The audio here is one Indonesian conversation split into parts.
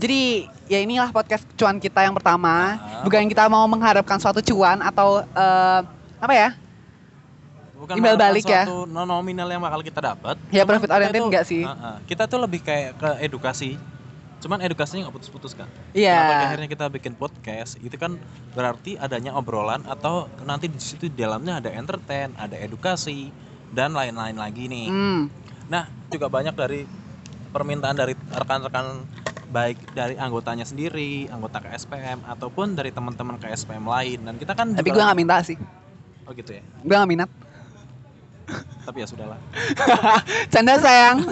Jadi ya inilah podcast cuan kita yang pertama. Ah. Bukan kita mau mengharapkan suatu cuan atau eh, apa ya? Bukan Imbal balik ya. suatu non nominal yang bakal kita dapat. Ya, Cuman profit oriented enggak sih? Ah, ah. kita tuh lebih kayak ke edukasi. Cuman edukasinya nggak putus-putus kan. Iya. Kenapa akhirnya kita bikin podcast? Itu kan berarti adanya obrolan atau nanti di situ di dalamnya ada entertain, ada edukasi dan lain-lain lagi nih. Hmm. Nah, juga banyak dari permintaan dari rekan-rekan baik dari anggotanya sendiri, anggota KSPM ataupun dari teman-teman KSPM lain. Dan kita kan Tapi juga- gue nggak minta sih. Oh gitu ya. Gue nggak minat. Tapi ya sudahlah. Canda sayang.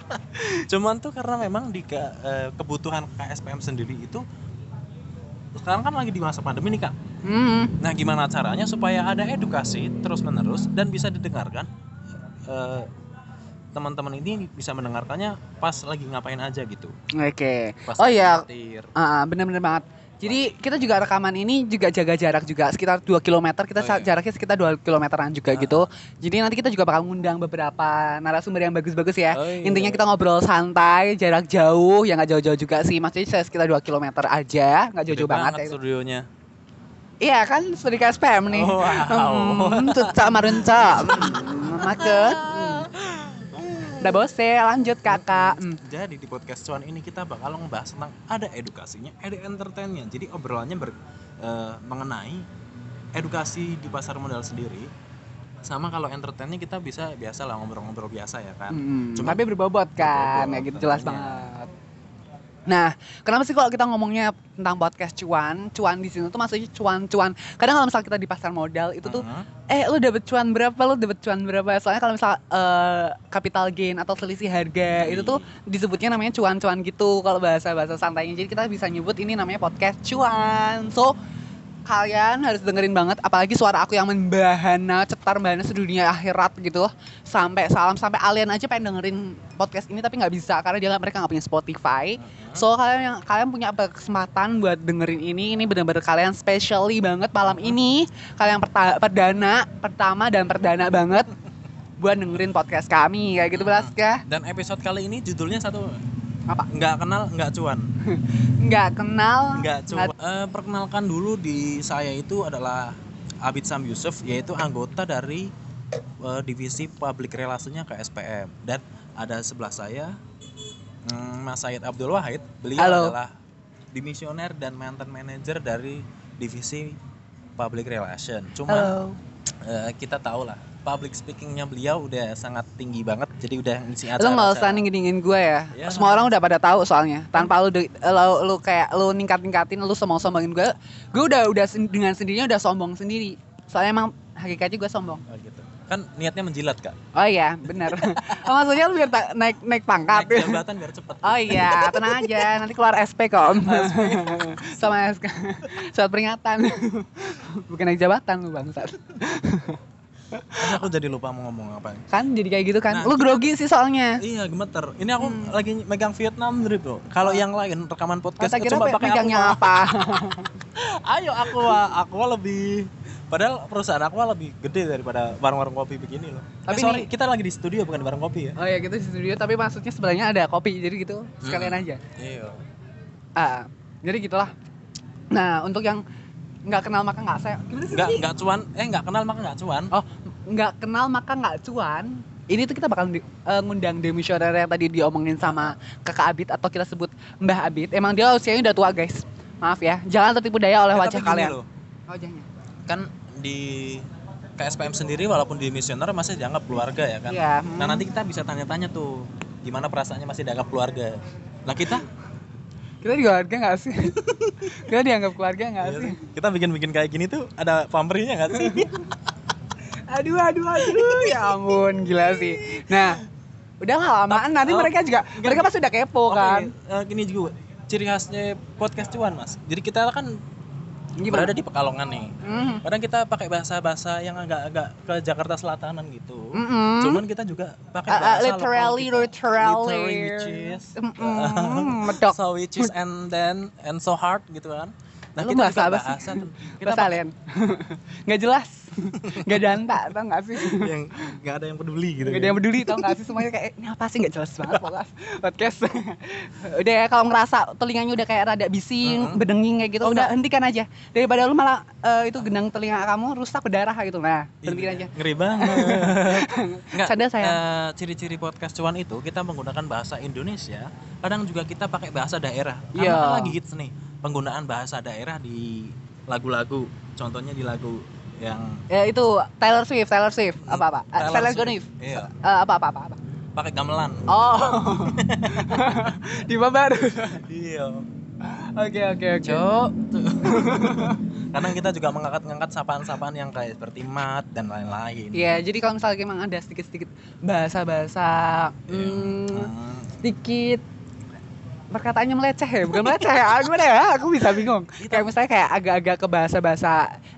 Cuman tuh karena memang di ke- eh, kebutuhan KSPM sendiri itu sekarang kan lagi di masa pandemi nih kak. Hmm. Nah gimana caranya supaya ada edukasi terus menerus dan bisa didengarkan eh, teman-teman ini bisa mendengarkannya pas lagi ngapain aja gitu. Oke. Pas Oh iya, nyetir. Ah, bener-bener banget. Jadi kita juga rekaman ini juga jaga jarak juga sekitar 2 km. Kita Oh, iya. jaraknya sekitar 2 kilometeran juga Ah. gitu. Jadi nanti kita juga bakal ngundang beberapa narasumber yang bagus-bagus ya. Oh, iya. Intinya kita ngobrol santai, jarak jauh, yang nggak jauh-jauh juga sih. Maksudnya sekitar 2 km aja, nggak jauh-jauh banget, ya. studionya. Iya kan seperti KSPM nih. Oh, wow. Hmm, tuca marunca. Hmm, Maka. Udah bos lanjut kakak. Hmm. Jadi di podcast cuan ini kita bakal ngebahas tentang ada edukasinya, ada entertainnya. Jadi obrolannya ber, eh, mengenai edukasi di pasar modal sendiri. Sama kalau entertainnya kita bisa biasa lah ngobrol-ngobrol biasa ya kan. Hmm, Cuma- tapi berbobot kan, Berbobot, ya gitu jelas banget. Nah, kenapa sih kalau kita ngomongnya tentang podcast cuan, cuan di sini tuh maksudnya cuan-cuan. Kadang kalau misalnya kita di pasar modal itu tuh, Mhm. eh lu dapet cuan berapa, lu dapet cuan berapa. Soalnya kalau misal eh, capital gain atau selisih harga itu tuh disebutnya namanya cuan-cuan gitu kalau bahasa-bahasa santainya. Jadi kita bisa nyebut ini namanya podcast cuan. So, kalian harus dengerin banget apalagi suara aku yang membahana cetar bahana sedunia akhirat gitu. Sampai salam sampai alien aja pengen dengerin podcast ini tapi nggak bisa karena dia mereka nggak punya Spotify. Mhm. so kalian yang kalian punya kesempatan buat dengerin ini ini benar-benar kalian specially banget malam ini. Kalian perta- perdana pertama dan perdana banget buat dengerin podcast kami kayak gitu Braska Dan episode kali ini judulnya satu Apa? Nggak kenal nggak cuan. nggak kenal Nggak cuan. Eh, perkenalkan dulu di saya itu adalah Abid Sam Yusuf yaitu anggota dari eh, divisi public relasinya KSPM dan ada sebelah saya hmm, Mas Said Abdul Wahid. Beliau Halo. adalah dimisioner dan mantan manager dari divisi public relation. Cuma halo eh, kita tahu lah public speakingnya beliau udah sangat tinggi banget jadi udah ngisi acara lu nggak usah ningin gue ya. Ya. Semua orang udah pada tahu soalnya. Tanpa lu de- lu, lu kayak lu ningkat-ningkatin, lu sombong-sombongin gue, gue udah udah dengan sendirinya udah sombong sendiri. Soalnya emang hakikatnya gue sombong. Oh, gitu. kan niatnya menjilat kak Oh iya, benar. oh, maksudnya lu biar naik naik pangkat. naik jabatan biar cepet Oh iya, tenang aja. Nanti keluar SP kok. Sama SK. Surat peringatan. Bukan naik jabatan lu bangsat. Kan aku jadi lupa mau ngomong apa Kan jadi kayak gitu kan. Nah, lu grogi sih soalnya. iya gemeter ini aku Hmm. lagi megang Vietnam drip bro kalau yang lain rekaman podcast Kata kira pe- pakai megangnya apa? ayo aku aku lebih padahal perusahaan aku lebih gede daripada warung-warung kopi begini loh Tapi eh, sorry ini- kita lagi di studio bukan di warung kopi ya Oh ya gitu di studio, tapi maksudnya sebelahnya ada kopi, jadi gitu sekalian aja. iya Ah, jadi gitulah. Nah, untuk yang nggak kenal maka nggak saya, gimana sih? nggak tadi? nggak cuan eh nggak kenal maka nggak cuan Oh, nggak kenal maka nggak cuan. Ini tuh kita bakal di- eh, ngundang demisioner yang tadi diomongin sama kakak Abid atau kita sebut Mbah Abid. Emang dia usianya udah tua guys. Maaf ya, jangan tertipu daya oleh Eh, wajah gini kalian. loh, Oh, jangan. kan di KSPM sendiri walaupun di misioner masih dianggap keluarga ya kan Iya. Nah nanti kita bisa tanya-tanya tuh gimana perasaannya masih dianggap keluarga. Lah kita, kita juga keluarga nggak sih? kita dianggap keluarga nggak Iya sih? sih. kita bikin-bikin kayak gini tuh ada pamrihnya nggak sih? Aduh, aduh, aduh, ya ampun, gila sih. Nah, udah lamaan nanti Oh, mereka juga mereka pasti udah kepo Oke, kan. eh, gini juga ciri khasnya podcast cuan mas. Jadi kita kan Gimana? berada di Pekalongan nih. Hmm. Kadang kita pakai bahasa-bahasa yang agak-agak ke Jakarta Selatanan gitu. Mm-mm. Cuman kita juga pakai Uh, uh, bahasa literally, lokal kita. literally. Literally, which is Mm-mm, medok. so which is and then and so hard gitu kan. Nah, Lu kita bahasa apa sih? kita Bahasa alien. Nggak jelas. Nggak danta, tau nggak sih? yang nggak ada yang peduli gitu. Gak ada yang peduli tau gak sih semuanya kayak ini apa sih nggak jelas banget podcast podcast udah ya kalau ngerasa telinganya udah kayak rada bising Mm-mm. bedenging kayak gitu Oh, udah hentikan aja daripada lu malah eh, itu genang telinga kamu rusak berdarah gitu nah berhentikan Iya, aja Ngeri banget. Enggak, Sadar, sayang. eh, ciri-ciri podcast cuan itu kita menggunakan bahasa Indonesia, kadang juga kita pakai bahasa daerah. Karena Iya. kan lagi hits nih penggunaan bahasa daerah di lagu-lagu. Contohnya di lagu yang ya itu Taylor Swift Taylor Swift apa apa Taylor Taylor Swift. Iya. Eh, apa apa apa apa pakai gamelan. oh di baru Iya. oke oke oke Cok. Kadang kita juga mengangkat-ngangkat sapaan-sapaan yang kayak seperti mat dan lain-lain. Iya, jadi kalau misalnya emang ada sedikit-sedikit bahasa-bahasa Iya. hmm, Hmm. sedikit perkataannya meleceh ya, bukan meleceh ya, gimana ya, aku bisa bingung. Itu- Kayak misalnya kayak agak-agak ke bahasa-bahasa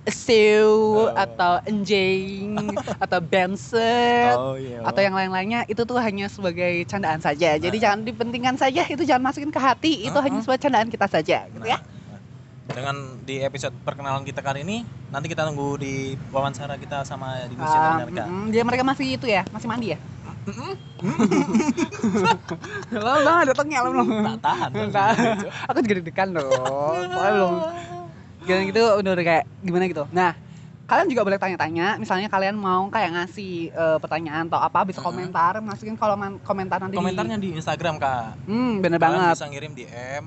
sew Oh. atau enjing atau benset Oh iya. atau yang lain-lainnya itu tuh hanya sebagai candaan saja. Jadi jangan dipentingkan saja, itu jangan masukin ke hati, itu Uh-uh. hanya sebagai candaan kita saja, gitu ya. Nah, dengan di episode perkenalan kita kali ini nanti kita tunggu di wawancara kita sama di Ah, Amerika. mm-mm, dia mereka masih itu ya, masih mandi ya. Lo lo datangnya lo? Tak tahan. Aku juga deg-degan loh. Soalnya belum. Gimana gitu udah, udah kayak gimana gitu. Nah, kalian juga boleh tanya-tanya. Misalnya kalian mau kayak ngasih eh, pertanyaan atau apa bisa Mm-mm. komentar, masukin kolom komentar nanti. di- Komentarnya di Instagram kak. Hmm, bener Kalian banget. Bisa ngirim DM,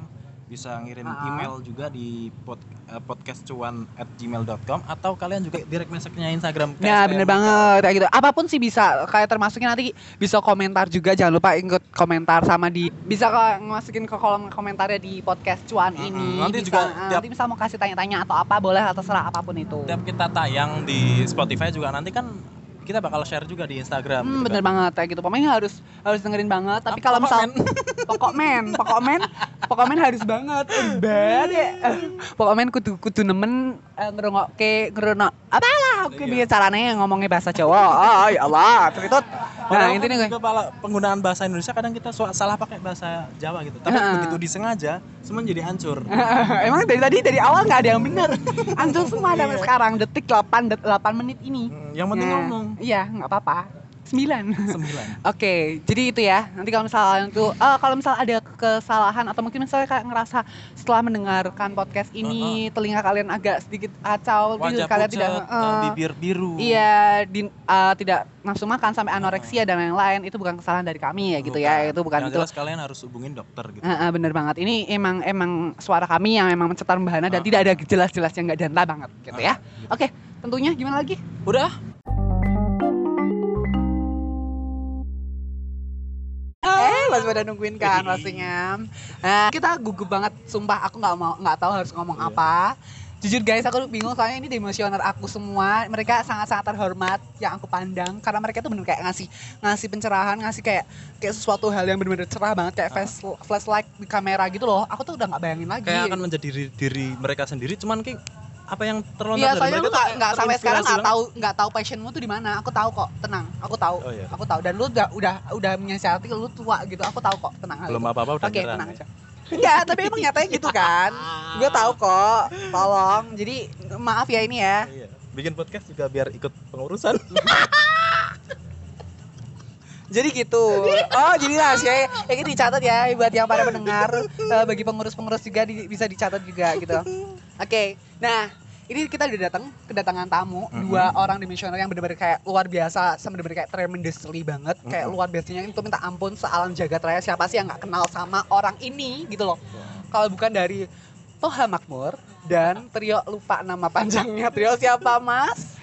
bisa ngirim Ah. email juga di pod, eh, podcastcuan at gmail.com atau kalian juga direct message-nya Instagram. ke Nah, SPM bener banget kayak gitu. Apa pun sih bisa. Kayak termasuknya nanti bisa komentar juga. Jangan lupa ikut komentar sama di bisa masukin ke kolom komentarnya di podcast cuan Mm-mm. ini. Nanti Bisa, juga eh, tiap- nanti bisa mau kasih tanya-tanya atau apa boleh atau terserah apa pun itu. Setiap kita tayang di Spotify juga nanti kan kita bakal share juga di Instagram. Hmm, gitu bener kan. banget kayak gitu. Pokoknya harus harus dengerin banget. Tapi Apa, kalau misal pokok men, pokok men, pokok men harus banget. Bad ya. Pokok men kudu kudu nemen uh, ngerungokke ngerono apalah oke Iya. biar caranya ngomongnya bahasa Jawa. Oh, ya Allah, terus Nah, intinya kan gue juga pala- penggunaan bahasa Indonesia kadang kita salah pakai bahasa Jawa gitu. Tapi Heeh. begitu disengaja, semua jadi hancur. Emang dari tadi dari awal nggak ada yang bener. Ancur semua Iya. sampai sekarang detik 8 det- 8 menit ini. Hmm, yang penting Nah, ngomong. Iya, nggak apa-apa. 9. Sembilan. Oke, jadi itu ya. Nanti kalau misalnya tuh, eh, kalau misal ada kesalahan atau mungkin misalnya kayak ngerasa setelah mendengarkan podcast ini telinga kalian agak sedikit kacau, Wajah kalian pucat, tidak, eh, eh, bibir biru. iya, di- eh, tidak nafsu makan sampai anoreksia dan lain-lain, itu bukan kesalahan dari kami ya gitu ya. Itu bukan Yang itu. jelas kalian harus hubungin dokter gitu. Eh, eh, bener banget. Ini emang emang suara kami yang memang mencetar membahana dan Ah. tidak ada jelas-jelas yang nggak danta banget gitu ya. Ah, gitu. Oke, tentunya gimana lagi? Udah? Masih pada nungguin kan pastinya. Nah, kita gugup banget, sumpah aku nggak mau nggak tahu harus ngomong Iya. apa. Jujur guys, aku bingung soalnya ini demosioner aku semua. Mereka sangat-sangat terhormat yang aku pandang karena mereka tuh bener kayak ngasih ngasih pencerahan, ngasih kayak kayak sesuatu hal yang bener-bener cerah banget kayak Ah. flash flashlight di kamera gitu loh. Aku tuh udah nggak bayangin lagi. Kayak akan menjadi diri, diri mereka sendiri cuman kayak apa yang terlontar Iya, dari soalnya mereka tuh nggak sampai sekarang nggak tahu nggak tahu passionmu tuh di mana. Aku tahu kok, tenang. Aku tahu. Oh, iya. Aku tahu. Dan lu udah udah udah menyiasati lu tua gitu. Aku tahu kok, tenang. Belum itu. apa-apa udah Oke, nyerah. tenang aja. Enggak, tapi emang nyatanya gitu kan. Gue tahu kok. Tolong. Jadi maaf ya ini ya. Iya. Bikin podcast juga biar ikut pengurusan. Jadi gitu. Oh, jadi rahasia. Ya ini dicatat ya buat yang para pendengar Eh, bagi pengurus-pengurus juga di- bisa dicatat juga gitu. Oke. Nah, ini kita udah datang kedatangan tamu Mhm. dua orang dimensioner yang benar-benar kayak luar biasa sama benar-benar kayak tremendously banget kayak Mhm. luar biasanya itu minta ampun sealam jagat raya siapa sih yang nggak kenal sama orang ini gitu loh kalau bukan dari Toha Makmur dan trio lupa nama panjangnya trio siapa mas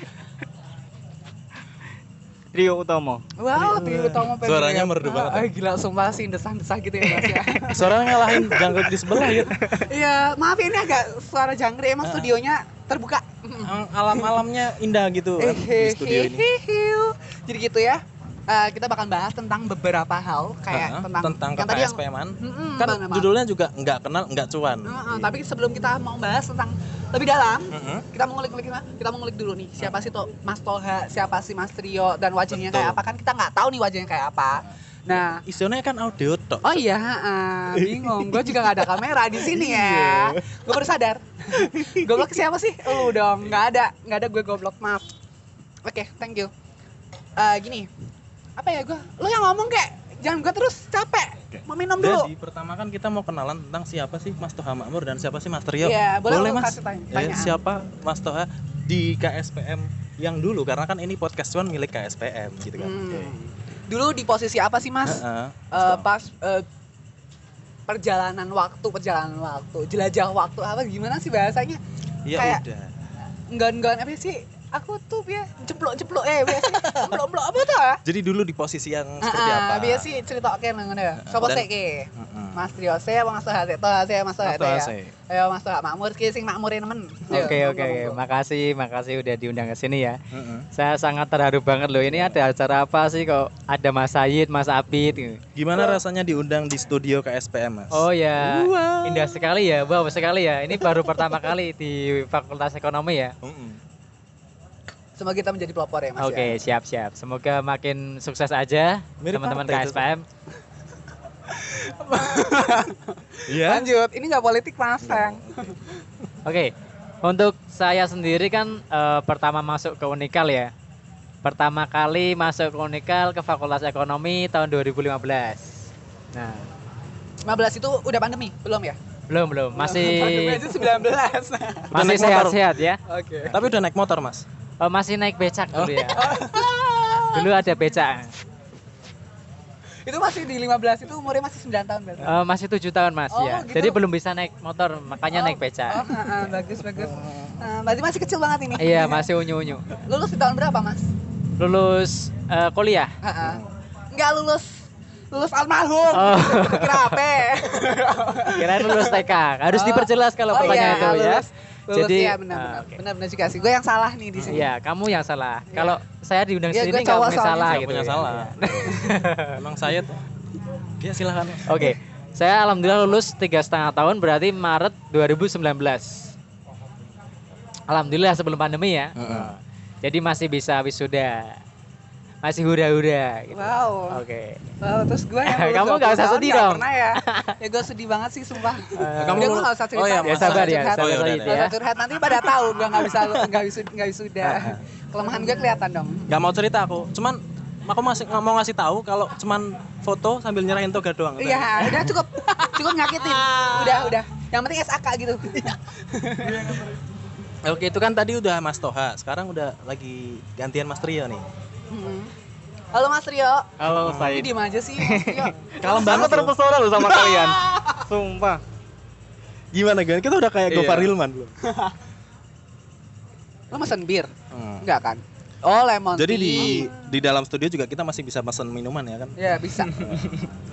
Rio Utomo. wow trio utama pengen Suaranya merdu banget Ah, gila sumpah sih desah-desah gitu ya mas ya Suaranya ngalahin jangkrik di sebelah ya. Iya, maaf ya ini agak suara jangkrik emang Ah. studionya terbuka. Alam-alamnya indah gitu kan di studio ini. Hehehe. Jadi gitu ya. Eh, kita bakal bahas tentang beberapa hal kayak Heeh, tentang, tentang yang tadi yang. Mm-mm, Kan bener judulnya juga nggak kenal nggak cuan. Heeh, tapi sebelum kita mau bahas tentang lebih dalam, Heeh. kita mau ngulik-ngulik kita mau ngulik dulu nih siapa sih tuh Mas Toha, siapa sih Mas Trio dan wajahnya kayak apa kan kita nggak tahu nih wajahnya kayak apa. Nah, Isinya kan audio tok. oh iya, ah, bingung. Gue juga gak ada kamera di sini ya. Gue baru sadar. goblok siapa sih? Lu dong, nggak ada, nggak ada gue goblok. Maaf. Oke, thank you. Eh, gini, apa ya gue? Lu yang ngomong kayak jangan gue terus capek. Mau minum dulu. Jadi pertama kan kita mau kenalan tentang siapa sih Mas Toha Makmur dan siapa sih Mas Trio. Iya, boleh, lu Mas. tanya- Eh, siapa Mas Toha di KSPM yang dulu karena kan ini podcast cuan milik KSPM gitu kan. Hmm. Oke. Dulu di posisi apa sih mas? Heeh. Eh, pas eh, perjalanan waktu, perjalanan waktu, jelajah waktu apa gimana sih bahasanya? Ya kayak- udah. Enggan-enggan apa sih? Aku tuh ya jeplok-jeplok eh biasa jeplok-jeplok apa tuh? ah? Jadi dulu di posisi yang seperti Ah, apa? ah, biasa sih cerita oke ngono ya. Dan- sik ki? Mas Trio se apa Mas Toha sik? Toha se Mas Toha Toha ya. Ayo Mas Toha makmur ki sing makmurin nemen. Ayo, Oke oke makasih makasih udah diundang ke sini ya. Heeh. Saya sangat terharu banget loh. Ini ada acara apa sih kok ada Mas Sayid, Mas Abid. gitu. Gimana rasanya diundang di studio KSPM, Mas? Oh ya, indah sekali ya, wow sekali ya. Ini baru pertama kali di Fakultas Ekonomi ya. Semoga kita menjadi pelopor ya Mas Oke ya. siap siap. Semoga makin sukses aja teman-teman. KSPM. Iya. Lanjut, ini nggak politik Mas. Sang. Oke, untuk saya sendiri kan eh, pertama masuk ke Unikal ya. Pertama kali masuk ke Unikal ke Fakultas Ekonomi tahun 2015. Nah, 15 itu udah pandemi, belum ya? belum belum, Pandemi masih aja 19. masih sehat-sehat ya. Oke. Tapi udah naik motor, Mas. Oh, masih naik becak dulu ya. dulu ada becak. Itu masih di 15 itu umurnya masih 9 tahun berarti. Eh, masih tujuh tahun mas Oh, ya. gitu. Jadi belum bisa naik motor, makanya Oh, naik becak. Oh, ah, ah, bagus bagus. Ah, berarti masih kecil banget ini. Iya masih unyu unyu. Lulus di tahun berapa, Mas? Lulus eh, kuliah. Ah, ah. Enggak lulus lulus almarhum. Oh. Kira apa? Kirain lulus TK. Harus Oh. diperjelas kalau Oh, pertanyaan iya, itu ya. Lulus. Jadi, iya, benar, ah, benar. oke. benar benar juga sih. Gue yang salah nih di sini. Iya, kamu yang salah. Iya. Kalau saya diundang Iya, sini nggak punya salah gitu. punya ya. salah. Iya. Emang saya tuh. Ya silakan. Oke, saya alhamdulillah lulus tiga setengah tahun berarti Maret 2019. Alhamdulillah sebelum pandemi ya. Heeh. Jadi masih bisa wisuda, masih hura-hura. Gitu. Wow. Oke. Wow, terus gue yang Kamu 20 nggak usah sedih dong. Pernah ya. ya gue sedih banget sih sumpah. Eh, Kamu Udah gue gak usah cerita. Oh iya, Ya sabar ya, sabar udah, Gak ya. usah curhat nanti pada tahu gue nggak bisa nggak bisa nggak wisuda. Kelemahan gue kelihatan dong. Gak mau cerita aku. Cuman aku masih nggak mau ngasih tahu kalau cuman foto sambil nyerahin toga doang. Udah. Iya, udah cukup cukup nyakitin. Udah, udah. Yang penting SAK gitu. Oke, itu kan tadi udah Mas Toha. Sekarang udah lagi gantian Mas Trio nih. Mm-mm. Halo Mas Rio. Halo Ini diem aja sih Mas Rio. Kalem banget terpesona loh sama kalian. Sumpah. Gimana Gan? Kita udah kayak Iya. Gofar Hilman belum? Lo mesen bir? Hmm. Enggak kan? Oh, lemon Jadi tea. di di dalam studio juga kita masih bisa pesan minuman ya kan? Ya, bisa.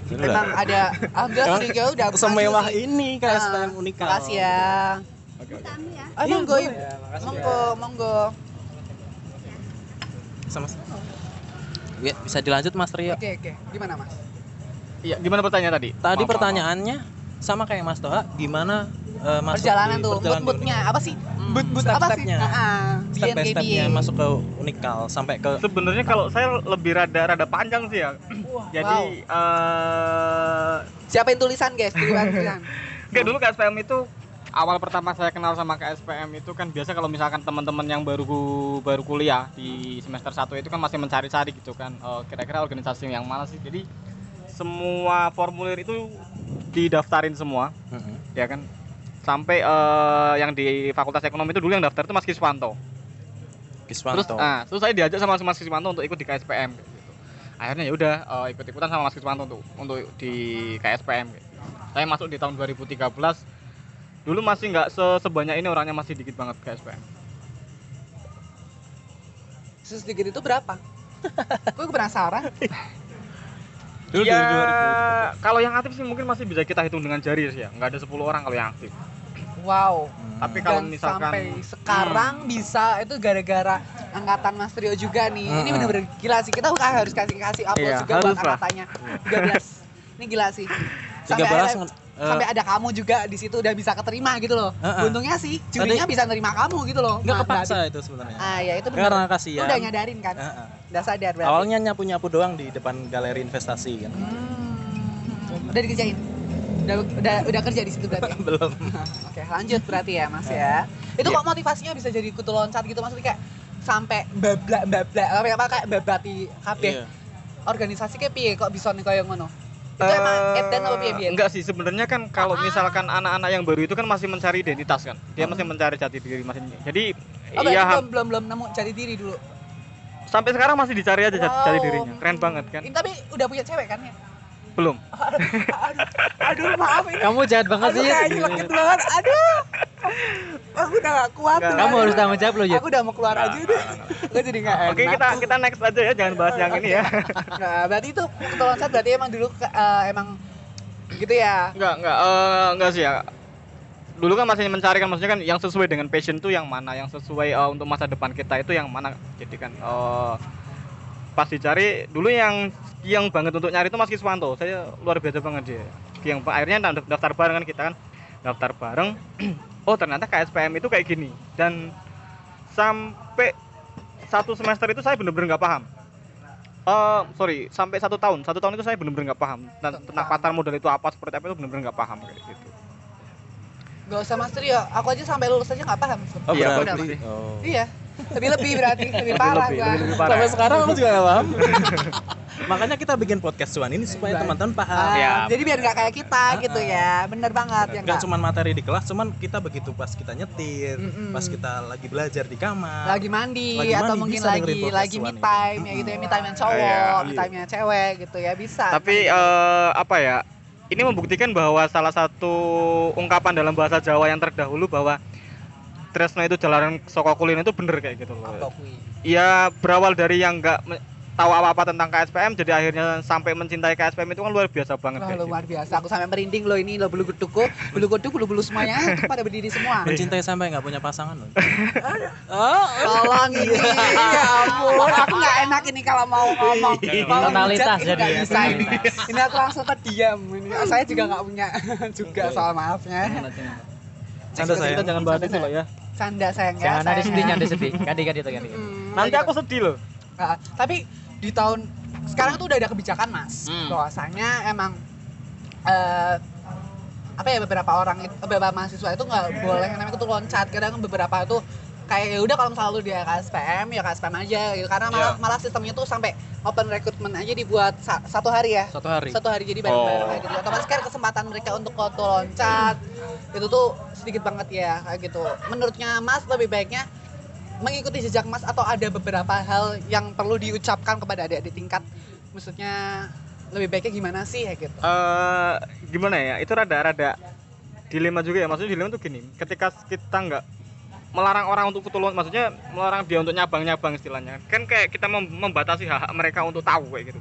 Udah- ada Alhamdulillah Emang studio udah berhasil semewah ini KSPM Ah, Unikal. Makasih ya. Oke, oke. Oh, Iya, monggo, boleh. Ibu. Ya, Monggo, monggo. Sama. Ya, bisa dilanjut Mas Trio. Oke, oke. Gimana, Mas? Iya, gimana pertanyaan tadi? Tadi pertanyaannya sama kayak Mas Toha, gimana eh, masuk perjalanan di tuh, perjalanan mood-moodnya apa sih? Hmm, Mood-mood apa sih? step-stepnya. Heeh. step by stepnya masuk ke Unikal sampai ke Sebenarnya kalau saya lebih rada rada panjang sih ya. Jadi eh Siapa yang tulisan, guys? Tulisan, tulisan. Enggak dulu KSPM itu awal pertama saya kenal sama KSPM itu kan biasa kalau misalkan teman-teman yang baru baru kuliah di semester 1 itu kan masih mencari-cari gitu kan eh, kira-kira organisasi yang mana sih. Jadi semua formulir itu didaftarin semua Heeh. ya kan. Sampai eh, yang di Fakultas Ekonomi itu dulu yang daftar itu Mas Kiswanto. Terus Kiswanto. ah, terus saya diajak sama Mas Kiswanto untuk ikut di KSPM gitu. Akhirnya ya udah eh, ikut-ikutan sama Mas Kiswanto untuk untuk di KSPM gitu. Saya masuk di tahun 2013. Dulu masih nggak se- sebanyak ini orangnya masih dikit banget KSPM. Terus sedikit itu berapa? Gue penasaran. Dulu ya, dari 2013. kalau yang aktif sih mungkin masih bisa kita hitung dengan jari sih ya. Nggak ada 10 orang kalau yang aktif. Wow. Hmm. Tapi kalau Dan misalkan sampai sekarang bisa itu gara-gara angkatan Mas Trio juga nih. Ini Hmm. bener-bener gila sih. Kita harus kasih kasih upload Iya, juga buat angkatannya. 13. Ini gila sih. Sampai 13 akhirnya- Eh, sampai ada kamu juga di situ udah bisa keterima gitu loh. Heeh. Untungnya sih jurinya bisa nerima kamu gitu loh. nggak Nah, kepaksa berarti- itu sebenarnya Ah ya itu benar. karena kasihan udah nyadarin kan? Heeh. Udah sadar berarti. awalnya nyapu nyapu doang di depan galeri investasi kan Hmm. Udah dikerjain. Udah, udah udah kerja di situ berarti. belum Oke, lanjut berarti ya, Mas ya. Itu Iya. kok motivasinya bisa jadi kutu loncat gitu maksudnya kayak sampai bablak bablak apa kayak babati kabeh Iya. organisasi kayak piye kok bisa nih kayak ngono? Itu emang Eh, edan apa piye? Enggak sih sebenarnya kan kalau Ah. misalkan anak-anak yang baru itu kan masih mencari identitas kan. Dia masih mencari jati diri masih. Jadi Oh, iya belum belum belum nemu cari diri dulu. sampai sekarang masih dicari aja jati, Wow. jati dirinya. Keren banget kan? Ini tapi udah punya cewek kan ya? Belum. aduh, aduh maaf ini. Kamu jahat banget Aku sih. kayak Yud. nyelekit banget. Aduh. Aku udah gak kuat. Enggak. tuh, Kamu aduh. harus tanggung jawab loh, Yud. Aku udah mau keluar aja deh. Aku jadi gak enak. Oke, kita kita next aja ya, jangan bahas yang ini ya. Nah, berarti itu kutu loncat berarti emang dulu eh, emang gitu ya. Enggak, enggak eh enggak sih ya. Dulu kan masih mencari kan maksudnya kan yang sesuai dengan passion tuh yang mana, yang sesuai eh, untuk masa depan kita itu yang mana. Jadi kan eh pas dicari dulu yang yang banget untuk nyari itu Mas Kiswanto. Saya luar biasa banget dia. Yang akhirnya daft- daftar bareng kan kita kan. Daftar bareng. oh, ternyata KSPM itu kayak gini. Dan sampai satu semester itu saya bener-bener nggak paham. Eh, sorry, sampai satu tahun, satu tahun itu saya bener-bener nggak paham dan tentang pasar modal itu apa, seperti apa itu bener-bener nggak paham kayak gitu. Gak usah master ya. Aku aja sampai lulus aja gak paham. Oh, Iya, berarti. Oh. Iya. Lebih lebih berarti lebih parah lebih, gua. lebih, lebih parah. Sampai sekarang aku juga gak paham. Makanya kita bikin podcast cuan ini supaya teman-teman paham. Ah, Ya. Jadi biar nggak kayak kita gitu ya. Bener banget ya Gak nggak? cuma materi di kelas, cuman kita begitu pas kita nyetir, Mm-mm. pas kita lagi belajar di kamar. lagi mandi Lagi atau mandi, mungkin bisa dengerin lagi lagi me ini. time ya gitu ya me time yang cowok, Iya. me time yang cewek gitu ya bisa. Tapi eh, apa ya? Ini membuktikan bahwa salah satu ungkapan dalam bahasa Jawa yang terdahulu bahwa Tresno itu jalanan soko kulin itu bener kayak gitu loh. kui? Ya berawal dari yang nggak me- tahu apa-apa tentang KSPM jadi akhirnya sampai mencintai KSPM itu kan luar biasa banget Wah kayak gitu. luar biasa. Aku sampai merinding loh ini loh bulu kuduku, bulu kuduk, bulu bulu semuanya itu pada berdiri semua. Mencintai sampai nggak punya pasangan loh. Tolong ini, ya ampun, aku nggak enak ini kalau mau ngomong. Mau Totalitas ngehujat, ini jadi ya, bisa ini. aku langsung terdiam. Ini saya juga nggak punya juga soal maafnya. Canda. Kita jangan bahas itu loh ya. Canda sayang ya. Jangan nanti sayang. sedih, nanti sedih. Ganti ganti ganti. Mm, Nanti aku sedih loh. Ah, tapi di tahun sekarang tuh udah ada kebijakan mas Hmm. bahwasanya emang eh, apa ya beberapa orang itu beberapa mahasiswa itu nggak boleh yang namanya itu loncat kadang beberapa itu kayak ya udah kalau misalnya lu di KSPM ya KSPM aja gitu karena malah Iya. malah sistemnya tuh sampai open recruitment aja dibuat sa- satu hari ya Satu hari. satu hari jadi bareng-bareng Oh. kayak gitu otomatis kan kesempatan mereka untuk foto loncat itu tuh sedikit banget ya kayak gitu menurutnya mas lebih baiknya mengikuti jejak mas atau ada beberapa hal yang perlu diucapkan kepada adik-adik tingkat? Maksudnya lebih baiknya gimana sih ya gitu? Eh gimana ya? Itu rada-rada dilema juga ya. Maksudnya dilema tuh gini ketika kita nggak melarang orang untuk foto maksudnya melarang dia untuk nyabang-nyabang istilahnya kan. Kayak kita mem- membatasi hak, hak mereka untuk tahu kayak gitu.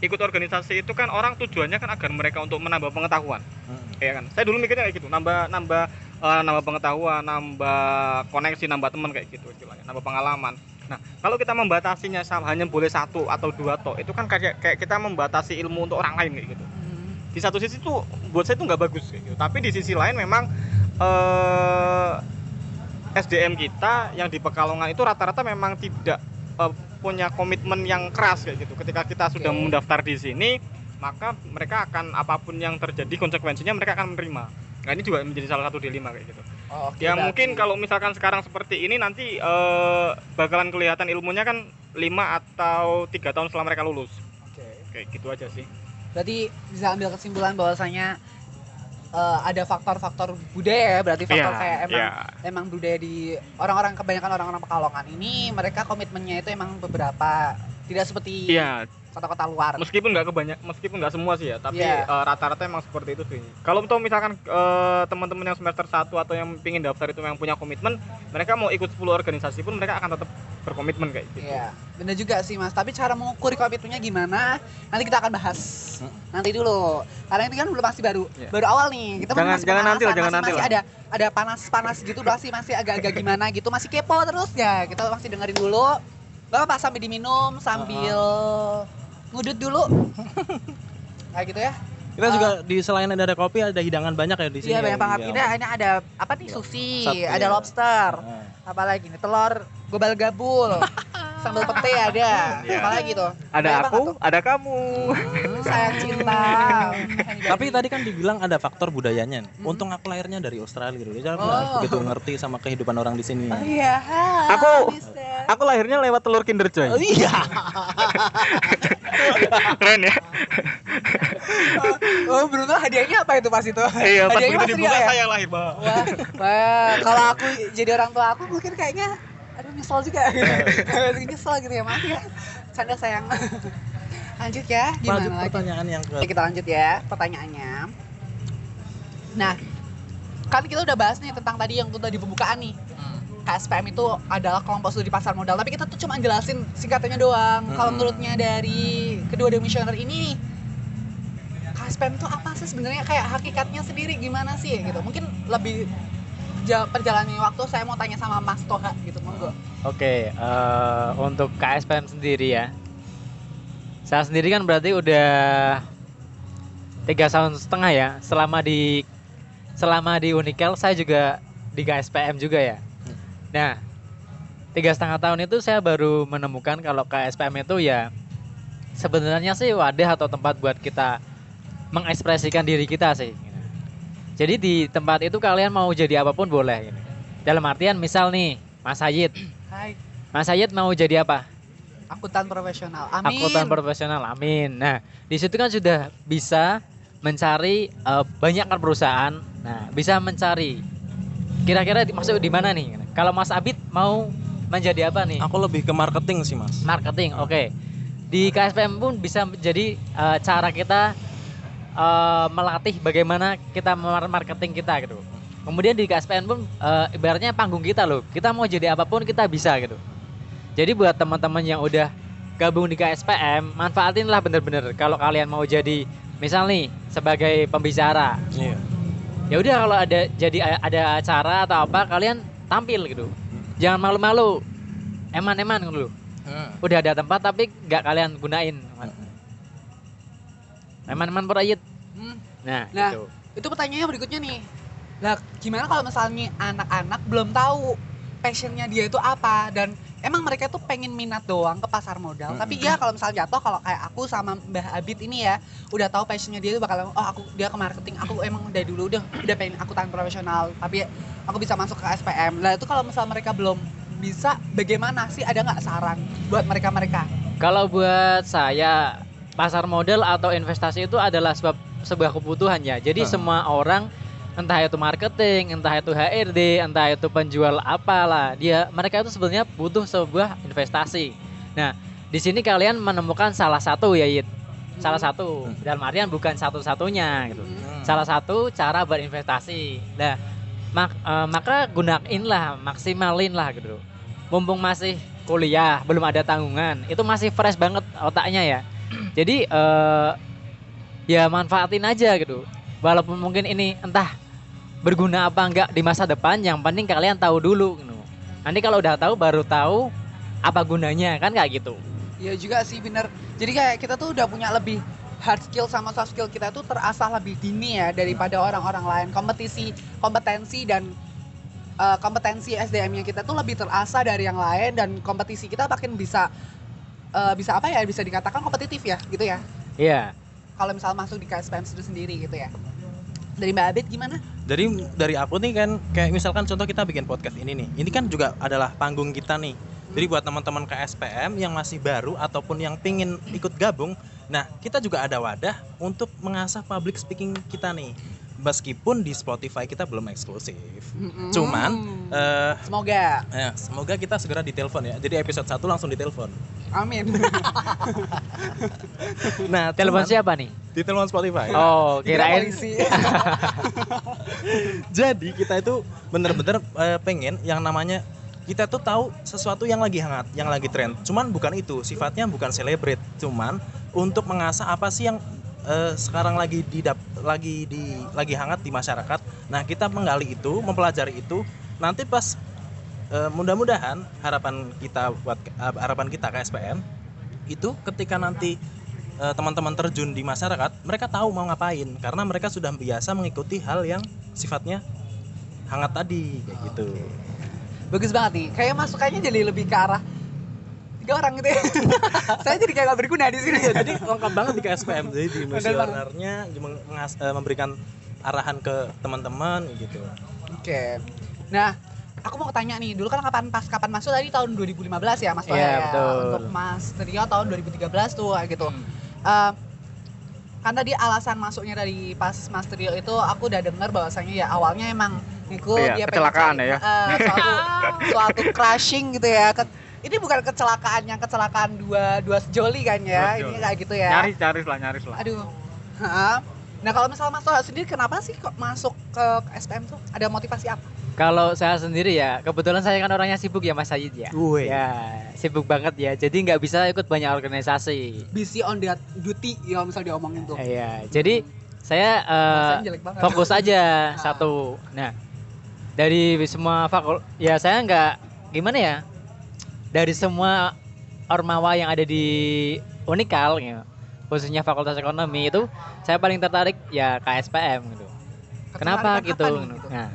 Ikut organisasi itu kan orang tujuannya kan agar mereka untuk menambah pengetahuan. Hmm. ya kan? Saya dulu mikirnya kayak gitu nambah nambah eh, nambah pengetahuan nambah koneksi nambah teman kayak gitu istilahnya nambah pengalaman nah kalau kita membatasinya sama hanya boleh satu atau dua toh itu kan kayak kayak kita membatasi ilmu untuk orang lain kayak gitu di satu sisi tuh buat saya tuh nggak bagus kayak gitu. Tapi di sisi lain memang eh, SDM kita yang di Pekalongan itu rata-rata memang tidak eh, punya komitmen yang keras kayak gitu. Ketika kita sudah mendaftar di sini, maka mereka akan apa pun yang terjadi konsekuensinya mereka akan menerima. Nah ini juga menjadi salah satu dilema kayak gitu. Oh, oke, Ya berarti- mungkin kalau misalkan sekarang seperti ini nanti eh, bakalan kelihatan ilmunya kan 5 atau tiga tahun setelah mereka lulus. Oke. Kayak gitu aja sih. berarti bisa ambil kesimpulan bahwasanya eh, ada faktor-faktor budaya ya berarti faktor Iya, kayak emang iya. emang budaya di orang-orang kebanyakan orang-orang Pekalongan ini mereka komitmennya itu emang beberapa tidak seperti Iya, kota-kota luar meskipun nggak kebanyak meskipun nggak semua sih ya tapi Iya. eh, rata-rata emang seperti itu sih kalau tuh misalkan eh, teman-teman yang semester 1 atau yang pingin daftar itu yang punya komitmen mereka mau ikut 10 organisasi pun mereka akan tetap berkomitmen kayak gitu Iya, bener juga sih mas. Tapi cara mengukur komitmennya gimana? Nanti kita akan bahas. Nanti dulu. Karena ini kan belum masih baru, Iya. baru awal nih. Kita Jangan- masih jangan nanti lah, jangan masih, nanti masih lah. ada ada panas-panas gitu, masih masih agak-agak gimana gitu, masih kepo terus ya. Kita masih dengerin dulu. Bapak sambil diminum sambil ngudut dulu. Kayak gitu ya. Kita juga di selain ada kopi ada hidangan banyak ya di sini. Iya ya. banyak banget. Iya. Ini ada apa nih sushi, Sate. ada lobster, Nah. apa lagi nih telur gobal gabul, sambal pete ada, Iya. apa lagi tuh? Ada Banyak aku, tuh. ada kamu. Hmm, sayang cinta. Tapi tadi kan dibilang ada faktor budayanya. Hmm. Untung aku lahirnya dari Australia gitu. Jadi aku Oh. begitu ngerti sama kehidupan orang di sini. Oh iya. Aku- mister. Aku lahirnya lewat telur Kinder Joy. Oh, iya. Keren ya. Oh, beruntung hadiahnya apa itu pas itu? Iya, pas Hadiahnya begitu Mas dibuka ya? saya lahir, Pak. Wah, wah, kalau aku jadi orang tua aku mungkin kayaknya aduh nyesel juga. nyesel gitu ya, maaf ya. Canda sayang. Lanjut ya, Lanjut gimana lagi? pertanyaan yang ke kita lanjut ya pertanyaannya. Nah, kan kita udah bahas nih tentang tadi yang tadi pembukaan nih. KSPM itu adalah kelompok studi pasar modal, tapi kita tuh cuma jelasin singkatannya doang. Kalau Hmm. menurutnya dari kedua demisioner ini nih, KSPM itu apa sih sebenarnya kayak hakikatnya sendiri gimana sih gitu. Mungkin lebih perjalanan waktu saya mau tanya sama Mas Toha gitu, monggo. Oke, eh, untuk KSPM sendiri ya. Saya sendiri kan berarti udah tiga tahun setengah ya. Selama di selama di Unikel saya juga di KSPM juga ya. Nah, tiga setengah tahun itu saya baru menemukan kalau KSPM itu ya sebenarnya sih wadah atau tempat buat kita mengekspresikan diri kita sih. Jadi di tempat itu kalian mau jadi apa pun boleh. gitu. Dalam artian misal nih, Mas Hayit, Hai, Mas Hayat mau jadi apa? akuntan profesional. Amin. Akuntan profesional. Amin. Nah, di situ kan sudah bisa mencari eh, banyak kan perusahaan. Nah, bisa mencari kira-kira masuk di mana nih? Kalau Mas Abid mau menjadi apa nih? aku lebih ke marketing sih, Mas. Marketing. Oke. Di KSPM pun bisa menjadi eh, cara kita eh, melatih bagaimana kita mar- marketing kita gitu. Kemudian di KSPM pun eh, ibaratnya panggung kita loh. Kita mau jadi apa pun kita bisa gitu. Jadi buat teman-teman yang udah gabung di KSPM, manfaatin lah bener-bener. Kalau kalian mau jadi misal nih sebagai pembicara, Iya. ya udah kalau ada jadi a- ada acara atau apa kalian tampil gitu. Jangan malu-malu. Eman-eman gitu. Udah ada tempat tapi nggak kalian gunain. Eman-eman perayit. Hmm. Nah, Nah, gitu. itu pertanyaannya berikutnya nih lah gimana kalau misalnya anak-anak belum tahu passionnya dia itu apa dan emang mereka tuh pengen minat doang ke pasar modal Mm-mm. tapi ya kalau misalnya jatuh kalau kayak aku sama Mbah Abid ini ya udah tahu passionnya dia itu bakal oh aku dia ke marketing aku emang dari dulu udah udah pengen aku tangan profesional tapi aku bisa masuk ke SPM lah itu kalau misalnya mereka belum bisa bagaimana sih ada nggak saran buat mereka mereka Kalau buat saya pasar modal atau investasi itu adalah sebab sebuah kebutuhan ya. Jadi semua orang entah itu marketing, entah itu HRD, entah itu penjual apalah, dia mereka itu sebenarnya butuh sebuah investasi. Nah, di sini kalian menemukan salah satu ya, Yit. Salah satu. Hmm. Dalam artian bukan satu-satunya gitu. Hmm. Salah satu cara berinvestasi. Nah, mak- eh, maka gunainlah, maksimalin lah gitu. Mumpung masih kuliah, belum ada tanggungan, itu masih fresh banget otaknya ya. Jadi eh, ya manfaatin aja gitu. Walaupun mungkin ini entah berguna apa enggak di masa depan, yang penting kalian tahu dulu gitu. Nanti kalau udah tahu baru tahu apa gunanya kan kayak gitu. Iya juga sih bener. Jadi kayak kita tuh udah punya lebih hard skill sama soft skill kita tuh terasah lebih dini ya daripada orang-orang lain. Kompetisi, kompetensi dan eh, kompetensi SDM-nya kita tuh lebih terasah dari yang lain dan kompetisi kita makin bisa eh, bisa apa ya? Bisa dikatakan kompetitif ya, gitu ya. Iya. Kalau misal masuk di KSPM itu sendiri gitu ya. Dari Mbak Abid gimana? Jadi dari aku nih kan kayak misalkan contoh kita bikin podcast ini nih. Ini kan juga adalah panggung kita nih. Jadi buat teman-teman KSPM yang masih baru ataupun yang pingin ikut gabung, nah kita juga ada wadah untuk mengasah public speaking kita nih. Meskipun di Spotify kita belum eksklusif. Mm-mm. Cuman, Eh, semoga. ya, semoga kita segera ditelepon ya. Jadi episode 1 langsung ditelepon. Amin. Nah, Telepon siapa nih? Ditelepon Spotify. Oh, Kira kirain polisi. Jadi kita itu bener-bener eh, pengen yang namanya kita tuh tahu sesuatu yang lagi hangat, yang lagi tren. Cuman bukan itu, sifatnya bukan celebrate, cuman untuk mengasah apa sih yang eh, sekarang lagi di lagi di lagi hangat di masyarakat. Nah, kita menggali itu, mempelajari itu. Nanti pas eh, mudah-mudahan harapan kita buat eh, harapan kita KSPM itu ketika nanti teman-teman terjun di masyarakat mereka tahu mau ngapain karena mereka sudah biasa mengikuti hal yang sifatnya hangat tadi kayak gitu Bagus banget nih. Kayak masukannya jadi lebih ke arah tiga orang gitu ya. Saya jadi kayak gak berguna di sini. jadi lengkap banget di KSPM jadi di misionernya eh, memberikan arahan ke teman-teman gitu Oke. Nah, aku mau tanya nih, dulu kan kapan pas kapan masuk tadi tahun 2015 ya Mas Wahya Iya, ya? betul. Untuk Mas Trio tahun 2013 tuh kayak gitu. Hmm. Eh, kan tadi alasan masuknya dari pas Mas Trio itu aku udah dengar bahwasanya ya awalnya emang Niko Iya, dia pengen kecelakaan cari, ya. eh, suatu suatu crashing gitu ya. Ke- ini bukan kecelakaan yang kecelakaan dua dua sejoli kan ya. Dua Ini kayak gitu ya. Nyaris nyaris lah nyaris lah. Aduh. Ha. Nah, kalau misalnya Mas Toha sendiri kenapa sih kok masuk ke SPM tuh? Ada motivasi apa? Kalau saya sendiri ya, kebetulan saya kan orangnya sibuk ya Mas Sayid ya. Woi. Ya, sibuk banget ya. Jadi nggak bisa ikut banyak organisasi. Busy on that duty ya misal diomongin tuh. Iya, jadi saya eh, banget. fokus aja Ah. satu. Nah, dari semua fakul, ya saya nggak gimana ya. Dari semua ormawa yang ada di Unikal, ya, khususnya Fakultas Ekonomi itu, saya paling tertarik ya KSPM gitu. Kenapa gitu? nih, gitu? Nah,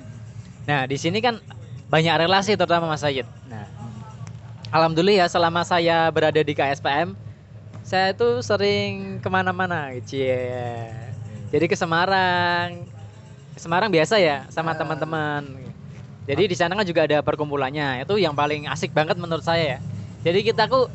nah di sini kan banyak relasi terutama Mas Sayid. Nah, alhamdulillah ya selama saya berada di KSPM, saya itu sering ke mana-mana, cie. Jadi ke Semarang, ke Semarang biasa ya sama Ah. teman-teman. Jadi di sana kan juga ada perkumpulannya. Itu yang paling asik banget menurut saya ya. Jadi kita ku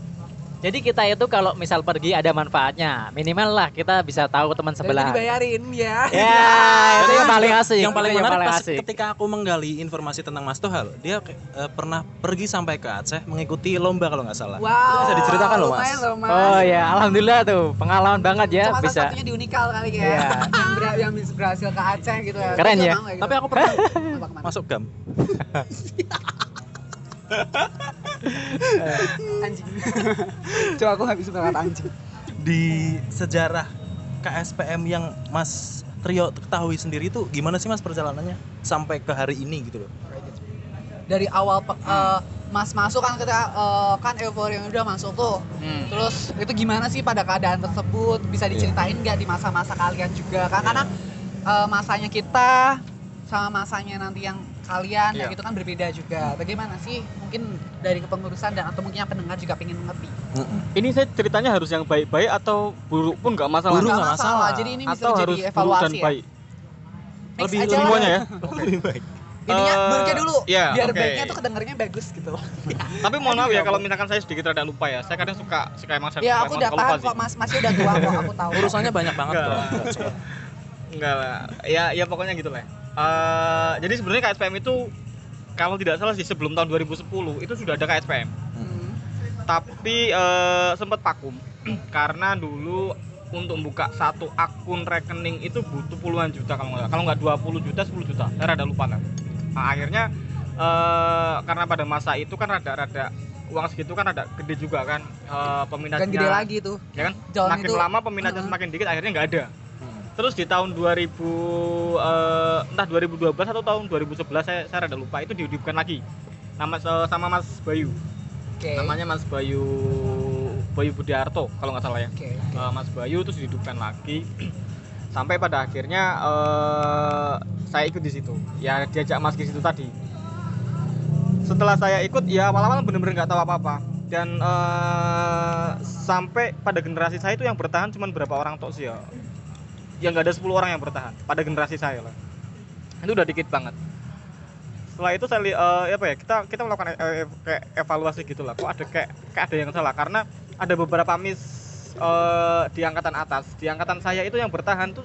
jadi kita itu kalau misal pergi ada manfaatnya. Minimal lah kita bisa tahu teman sebelah. itu dibayarin ya. Ya, itu yang paling asik. yang paling menarik pas asik. ketika aku menggali informasi tentang Mas Tohal dia eh, pernah pergi sampai ke Aceh mengikuti lomba kalau nggak salah Wow. Bisa diceritakan loh, Mas. lumayan loh, Mas. Oh ya, alhamdulillah tuh pengalaman banget ya Cuma bisa. satunya di Unikal kali ya. Iya. yang, ber- yang berhasil ke Aceh gitu ya. Keren Tapi ya. kayak tapi gitu. aku pernah masuk gam anjing. Coba aku bisa berkata anjing. di sejarah KSPM yang Mas Trio ketahui sendiri itu gimana sih Mas perjalanannya sampai ke hari ini gitu loh Dari awal pe- eh, Mas masuk kan kita eh, kan euforia udah masuk tuh. Hmm. Terus itu gimana sih pada keadaan tersebut? Bisa diceritain nggak di masa-masa kalian juga kan? Karena eh, masanya kita sama masanya nanti yang kalian kayak Iya. gitu kan berbeda juga. Bagaimana sih? Mungkin dari kepengurusan dan atau mungkin yang pendengar juga pengen mengerti. Ini saya ceritanya harus yang baik-baik atau buruk pun nggak masalah. Buruk Nggak nggak masalah. Jadi ini bisa atau jadi harus buruk dan evaluasi ya. baik. Next Lebih- aja lebih. Semuanya ya. lebih baik Intinya Eh, buruknya dulu. iya, biar oke. baiknya tuh kedengarannya bagus gitu. Tapi mohon maaf ya kalau misalkan saya sedikit rada lupa ya. Saya kadang suka suka emang saya Ya aku udah paham kok Mas. Masnya udah tua kok aku tahu. urusannya banyak banget loh Enggak lah. Ya ya pokoknya gitu lah. Eh, jadi sebenarnya KSPM itu kalau tidak salah sih sebelum tahun 2010 itu sudah ada KSPM. Hmm. Tapi eh, sempat vakum karena dulu untuk buka satu akun rekening itu butuh puluhan juta kalau nggak kalau nggak 20 juta 10 juta saya rada lupa lah nah, akhirnya eh, karena pada masa itu kan rada-rada uang segitu kan rada gede juga kan eh, peminatnya Dan gede lagi tuh. ya kan Jalan semakin itu lama peminatnya Heeh. semakin dikit akhirnya nggak ada terus di tahun 2000 eh, entah 2012 atau tahun 2011 saya saya rada lupa. Itu dihidupkan lagi. Nama sama Mas Bayu. Oke. namanya Mas Bayu Bayu Budiarto kalau nggak salah ya. Oke. Eh, Mas Bayu terus dihidupkan lagi. Sampai pada akhirnya eh, saya ikut di situ. Ya diajak Mas ke situ tadi. Setelah saya ikut ya awal-awal bener-bener nggak tahu apa-apa. Dan eh, sampai pada generasi saya itu yang bertahan cuma berapa orang tok sih ya yang nggak ada 10 orang yang bertahan pada generasi saya lah itu udah dikit banget setelah itu saya eh, apa ya kita kita melakukan e- e- kayak evaluasi gitu lah kok ada kayak kayak ada yang salah karena ada beberapa miss eh, di angkatan atas di angkatan saya itu yang bertahan tuh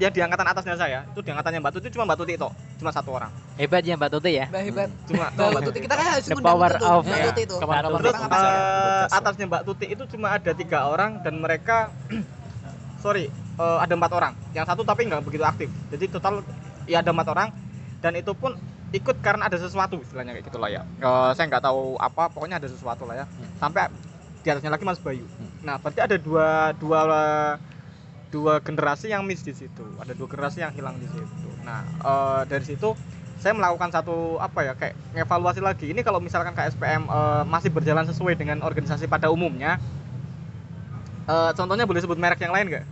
ya di angkatan atasnya saya itu di angkatannya Mbak Tuti cuma Mbak Tuti itu cuma satu orang Hebat ya Mbak Tuti ya. Mbak hebat. cuma Mbak Tuti kita kan harus The ngundang power of- Mbak ya. Tuti itu. Terus ya, ya. atasnya Mbak Tuti itu cuma ada tiga orang dan mereka sorry eh, ada empat orang. Yang satu tapi nggak begitu aktif. Jadi total ya ada empat orang. Dan itu pun ikut karena ada sesuatu istilahnya kayak gitulah ya. Eh, saya nggak tahu apa pokoknya ada sesuatu lah ya. Sampai di atasnya lagi Mas Bayu. Nah berarti ada dua dua dua generasi yang miss di situ. Ada dua generasi yang hilang di situ. Nah eh, dari situ saya melakukan satu apa ya kayak evaluasi lagi. Ini kalau misalkan KSPM eh, masih berjalan sesuai dengan organisasi pada umumnya Eh, contohnya boleh sebut merek yang lain nggak?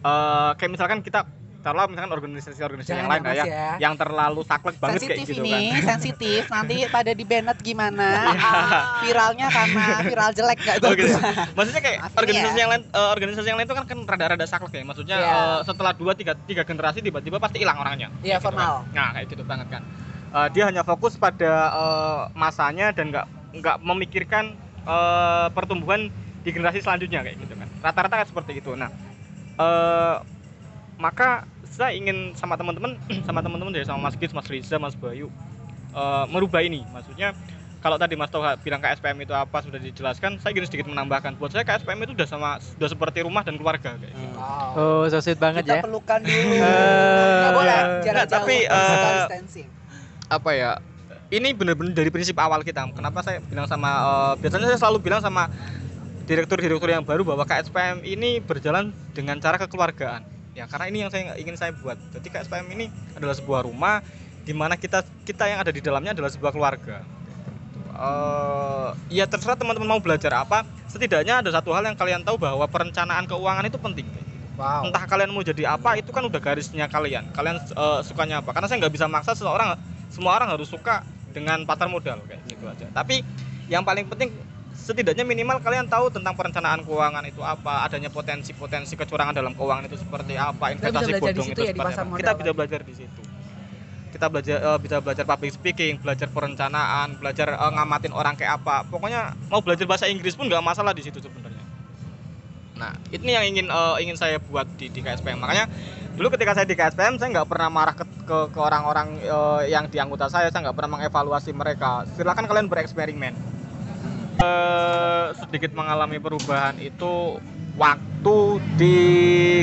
Eh, kayak misalkan kita taruhlah misalkan organisasi-organisasi yang lain ya, ya. yang terlalu saklek banget kayak sensitif gitu ini, kan. sensitif. Nanti pada di banned gimana? Viralnya karena viral jelek gak gitu. bagus. Maksudnya kayak Maafin organisasi ya. yang lain eh, organisasi yang lain itu kan kan rada-rada saklek ya. Maksudnya Iya. eh, setelah 2 3 3 generasi tiba-tiba pasti hilang orangnya. Iya Kayak gitu formal. kan. Nah, kayak gitu banget kan. Eh, dia hanya fokus pada eh, masanya dan nggak nggak memikirkan eh, pertumbuhan di generasi selanjutnya kayak gitu kan. Rata-rata kayak seperti itu. Nah, eh, maka saya ingin sama teman-teman sama teman-teman dari sama Mas Gis, Mas Riza, Mas Bayu eh, merubah ini. Maksudnya kalau tadi Mas Toha bilang KSPM itu apa sudah dijelaskan, saya ingin sedikit menambahkan. Buat saya KSPM itu sudah sama sudah seperti rumah dan keluarga kayak gitu. Wow. Oh, so sweet banget Kita ya. pelukan dulu. Eh. Nggak boleh jarak jauh. tapi, eh, distancing. apa ya ini benar-benar dari prinsip awal kita kenapa saya bilang sama eh, biasanya saya selalu bilang sama direktur-direktur yang baru bahwa KSPM ini berjalan dengan cara kekeluargaan. Ya karena ini yang saya ingin saya buat. Jadi KSPM ini adalah sebuah rumah di mana kita kita yang ada di dalamnya adalah sebuah keluarga. Eh, ya terserah teman-teman mau belajar apa. Setidaknya ada satu hal yang kalian tahu bahwa perencanaan keuangan itu penting. Wow. entah kalian mau jadi apa itu kan udah garisnya kalian. Kalian eh, sukanya apa. Karena saya nggak bisa maksa seseorang semua orang harus suka dengan pasar modal kayak gitu aja. Tapi yang paling penting setidaknya minimal kalian tahu tentang perencanaan keuangan itu apa adanya potensi-potensi kecurangan dalam keuangan itu seperti apa investasi bodong itu ya, seperti apa kita bisa belajar di situ kita belajar eh, bisa belajar public speaking belajar perencanaan belajar eh, ngamatin orang kayak apa pokoknya mau belajar bahasa Inggris pun nggak masalah di situ sebenarnya Nah, ini yang ingin eh, ingin saya buat di, di KSPM. Makanya dulu ketika saya di KSPM saya nggak pernah marah ke, ke, ke orang-orang eh, yang di anggota saya, saya nggak pernah mengevaluasi mereka. Silakan kalian bereksperimen. Eh, sedikit mengalami perubahan itu waktu di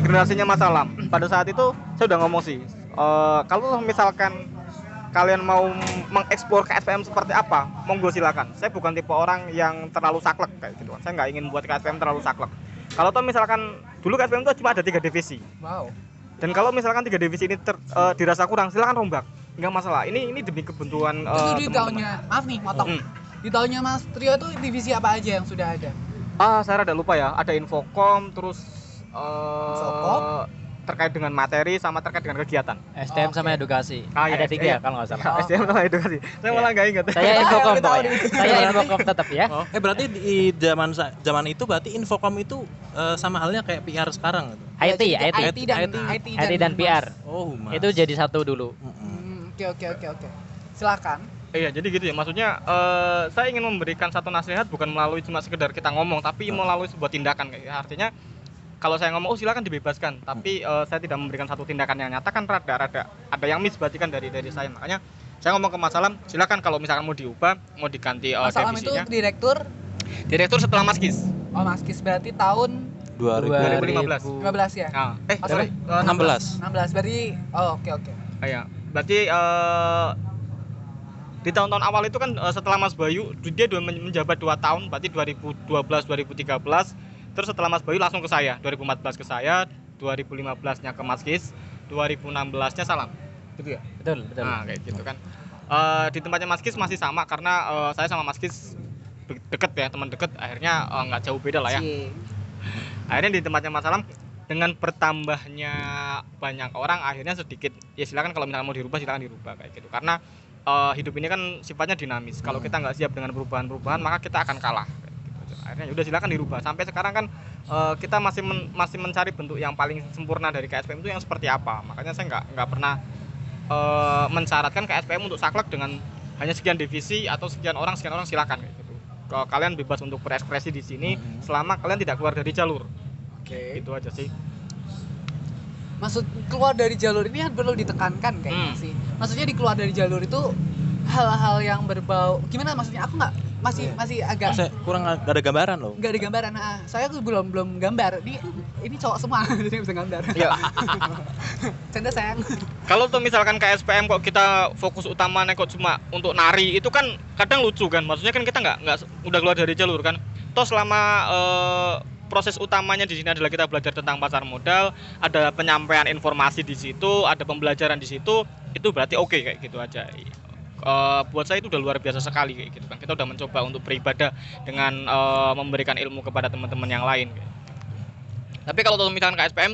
generasinya Mas Alam. Pada saat itu saya udah ngomong sih, eh, kalau misalkan kalian mau mengeksplor KSPM seperti apa, monggo silakan. Saya bukan tipe orang yang terlalu saklek kayak gitu. Saya nggak ingin buat KSPM terlalu saklek. Kalau toh misalkan dulu KSPM itu cuma ada tiga divisi, Wow. dan kalau misalkan tiga divisi ini ter- eh, dirasa kurang, silakan rombak, nggak masalah. Ini ini demi kebentuan Itu di teman-teman. tahunnya, maaf nih, motong. Hmm. Di tahunnya Mas Trio itu divisi apa aja yang sudah ada? Ah, saya rada lupa ya. Ada infocom, terus eh, Infocom? terkait dengan materi sama terkait dengan kegiatan. STM sama Oke. edukasi. Ah, iya, Ada iya. tiga kalau nggak salah. Oh. SDM sama edukasi. Saya malah nggak ingat. Saya infokom pokoknya. nih. Saya infokom tetap ya. Oh. Eh berarti di zaman zaman itu berarti Infocom itu eh, sama halnya kayak PR sekarang gitu. IT, Jadi IT. IT dan IT. IT IT dan PR. Oh, Mas. Itu jadi satu dulu. Hmm, Oke oke oke oke. Silakan. Iya, jadi gitu ya. Maksudnya eh, saya ingin memberikan satu nasihat bukan melalui cuma sekedar kita ngomong, tapi melalui sebuah tindakan kayak gitu. Artinya kalau saya ngomong, oh silakan dibebaskan, tapi eh, saya tidak memberikan satu tindakan yang nyata kan rada-rada ada yang miss berarti kan dari dari saya. Makanya saya ngomong ke Mas Alam, silakan kalau misalkan mau diubah, mau diganti eh, Mas Alam itu direktur Direktur setelah Mas Kis. Oh Mas Kis berarti tahun 2015. 15 ya? Nah, eh Oh, sorry, sorry. eh, 16. 16 berarti oh oke oke. Iya, berarti eh, di tahun-tahun awal itu kan eh, setelah Mas Bayu dia menjabat 2 tahun, berarti 2012 2013. Terus setelah Mas Bayu langsung ke saya, 2014 ke saya, 2015-nya ke Mas Kis, 2016-nya salam. Gitu ya? Betul, betul. Nah, kayak gitu kan. Eh, di tempatnya Mas Kis masih sama karena eh, saya sama Mas Kis de- deket ya, teman deket, akhirnya nggak jauh beda lah ya Cie. akhirnya di tempatnya Mas Alam dengan bertambahnya banyak orang akhirnya sedikit ya silakan kalau misalkan mau dirubah silakan dirubah kayak gitu karena eh, hidup ini kan sifatnya dinamis. Kalau kita nggak siap dengan perubahan-perubahan maka kita akan kalah. Akhirnya udah silakan dirubah. Sampai sekarang kan eh, kita masih men- masih mencari bentuk yang paling sempurna dari KSPM itu yang seperti apa. Makanya saya nggak nggak pernah eh, mensyaratkan KSPM untuk saklek dengan hanya sekian divisi atau sekian orang sekian orang silakan gitu. Kalau kalian bebas untuk berekspresi di sini Mhm. selama kalian tidak keluar dari jalur. Oke. itu aja sih Maksud keluar dari jalur ini kan perlu ditekankan kayaknya Hmm. sih. Maksudnya di keluar dari jalur itu hal-hal yang berbau gimana maksudnya aku nggak masih Iya. masih agak Saya kurang gak ada gambaran loh. nggak ada gambaran nah, saya tuh belum belum gambar ini ini cowok semua jadi bisa gambar Iya. canda sayang kalau tuh misalkan KSPM kok kita fokus utamanya kok cuma untuk nari itu kan kadang lucu kan maksudnya kan kita nggak nggak udah keluar dari jalur kan toh selama eh, proses utamanya di sini adalah kita belajar tentang pasar modal ada penyampaian informasi di situ ada pembelajaran di situ itu berarti oke kayak gitu aja eh, buat saya itu udah luar biasa sekali kayak gitu kan kita udah mencoba untuk beribadah dengan eh, memberikan ilmu kepada teman-teman yang lain kayak. tapi kalau misalkan KSPM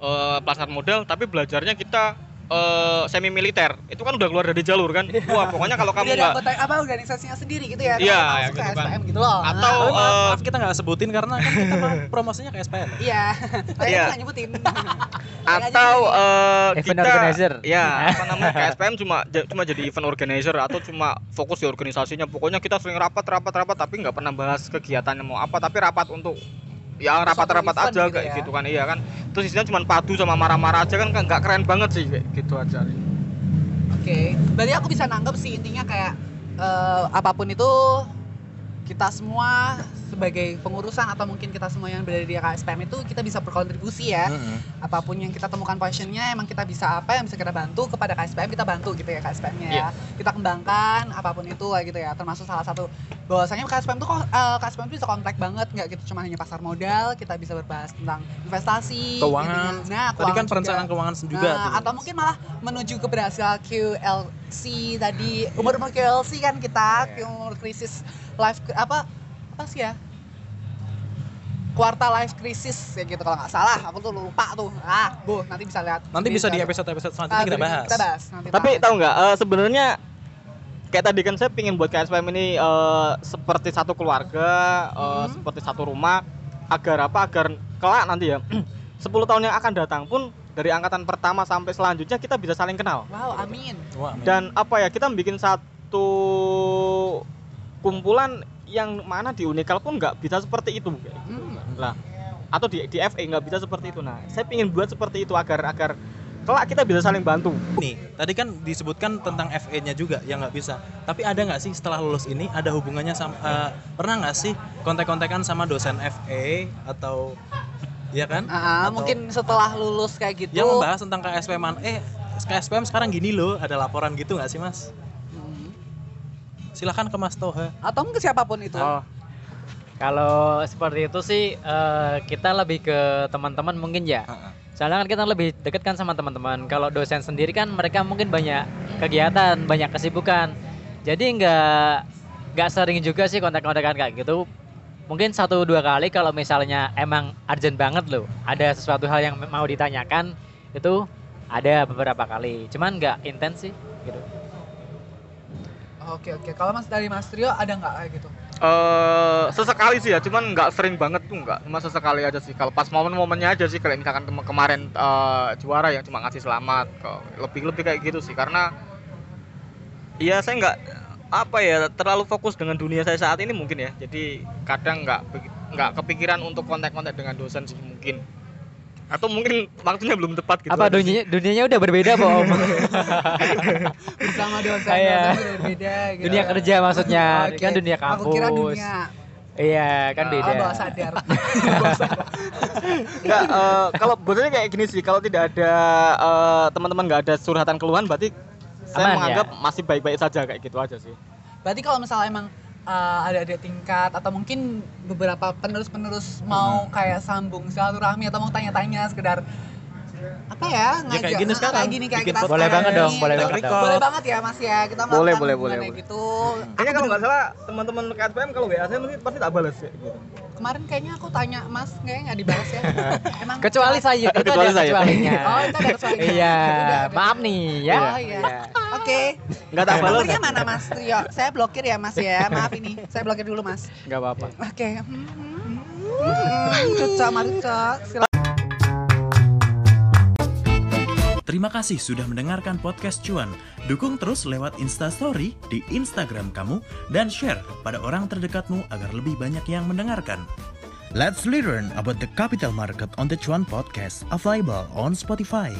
eh, pelaksanaan modal tapi belajarnya kita eh, semi militer itu kan udah keluar dari jalur kan wah pokoknya kalau kamu nggak anggota apa organisasinya sendiri gitu ya. Iya, ya masuk gitu ke kan. SPM gitu loh. Atau, Nah, Tapi maaf, eh, maaf kita nggak sebutin karena kan kita mah promosinya ke SPM. Iya. Saya Iya. nggak nyebutin. atau eh, Event kita organizer. ya apa namanya KSPM cuma ja- cuma jadi event organizer atau cuma fokus di organisasinya pokoknya kita sering rapat rapat rapat tapi nggak pernah bahas kegiatannya mau apa tapi rapat untuk ya rapat-rapat aja gitu kayak ya. gitu kan iya kan terus isinya cuma padu sama marah-marah aja kan nggak keren banget sih kayak gitu aja Oke. Berarti aku bisa nanggap sih intinya kayak eh, apa pun itu kita semua sebagai pengurusan atau mungkin kita semua yang berada di KSPM itu kita bisa berkontribusi ya. apa pun yang kita temukan passionnya emang kita bisa apa yang bisa kita bantu kepada KSPM kita bantu gitu ya KSPM-nya ya Iya. kita kembangkan apa pun itu lah gitu ya termasuk salah satu bahwasanya KSPM tuh kok, eh, KSPM tuh bisa komplek banget nggak gitu cuma hanya pasar modal kita bisa berbahas tentang investasi Keuangan. intinya. nah Tadi kan keuangan perencanaan juga. keuangan juga Nah, tuh. atau mungkin malah menuju keberhasilan QLC tadi umur umur QLC kan kita Iya. umur krisis life apa apa sih ya kuartal life crisis ya gitu kalau nggak salah. Aku tuh lupa tuh. Ah bu nanti bisa lihat. Nanti bisa di episode-episode selanjutnya Ah, kita berikut bahas. kita bahas nanti tapi tahu nggak eh, sebenarnya kayak tadi kan saya pingin buat KSPM ini eh, seperti satu keluarga eh, Hmm. seperti satu rumah agar apa agar kelak nanti ya 10 tahun yang akan datang pun dari angkatan pertama sampai selanjutnya kita bisa saling kenal. Wow amin. Dan apa ya kita bikin satu kumpulan yang mana di Unikal pun nggak bisa seperti itu Hmm. Lah atau di di FE nggak bisa seperti itu nah saya pingin buat seperti itu agar agar kelak kita bisa saling bantu nih, tadi kan disebutkan tentang FE-nya juga yang nggak bisa. Tapi ada nggak sih setelah lulus ini ada hubungannya sama eh, pernah nggak sih kontak-kontakan sama dosen FE atau ya kan? Ah, Atau mungkin setelah lulus kayak gitu yang membahas tentang KSPM -an. eh KSPM sekarang gini loh, ada laporan gitu nggak sih mas? Hmm. Silahkan ke Mas Toha. atau mungkin siapa pun itu Oh. Kalau seperti itu sih eh, kita lebih ke teman-teman mungkin ya. Soalnya kan kita lebih dekat kan sama teman-teman. Kalau dosen sendiri kan mereka mungkin banyak kegiatan, banyak kesibukan. Jadi nggak nggak sering juga sih kontak-kontakan kayak gitu. Mungkin satu dua kali kalau misalnya emang urgent banget loh, ada sesuatu hal yang mau ditanyakan itu ada beberapa kali. Cuman nggak intens sih gitu. oke oke kalau mas dari mas Trio ada nggak kayak gitu eh sesekali sih ya cuman nggak sering banget tuh nggak. Cuma sesekali aja sih. Kalau pas momen-momennya aja sih kayak misalkan kem- kemarin eh, juara yang cuma ngasih selamat kok. Lebih lebih kayak gitu sih karena Iya saya nggak apa ya terlalu fokus dengan dunia saya saat ini mungkin ya. Jadi kadang nggak nggak kepikiran untuk kontak-kontak dengan dosen sih mungkin atau mungkin waktunya belum tepat gitu Apa aja sih. dunianya dunianya udah berbeda, Pak Om? bersama dosen Iya. dosen beda gitu dunia kerja maksudnya, Oke. kan dunia kampus. aku kira dunia Iya, kan oh, beda. bawah sadar Enggak, eh, kalau betulnya kayak gini sih, kalau tidak ada eh, teman-teman nggak ada surhatan keluhan, berarti saya Aman, menganggap ya? masih baik-baik saja kayak gitu aja sih. berarti kalau misalnya emang uh, ada ada tingkat atau mungkin beberapa penerus-penerus mau kayak sambung silaturahmi atau mau tanya-tanya sekedar apa ya Ya, kayak ngajak- gini ah, sekarang, kayak gini kayak kita. Boleh sekarang banget dong, boleh banget dong. boleh banget ya mas ya kita Boleh, boleh, boleh, kayak gitu Kayaknya kalau nggak salah teman-teman KSPM kalau WA saya mesti pasti tak balas ya. Gitu. kemarin kayaknya aku tanya mas kayaknya nggak dibahas ya emang Kecuali saya, itu Kecuali ada saya. kecualinya. oh itu ada kecualinya Iya, maaf nih ya. Oh, iya. oke Nggak tak balas. nomornya mana mas Trio saya blokir ya mas ya maaf ini saya blokir dulu mas Nggak apa-apa. oke Hmm, hmm, hmm. Cuca Marica Terima kasih sudah mendengarkan podcast Cuan. Dukung terus lewat Instastory di Instagram kamu dan share pada orang terdekatmu agar lebih banyak yang mendengarkan. Let's learn about the capital market on the Cuan podcast available on Spotify.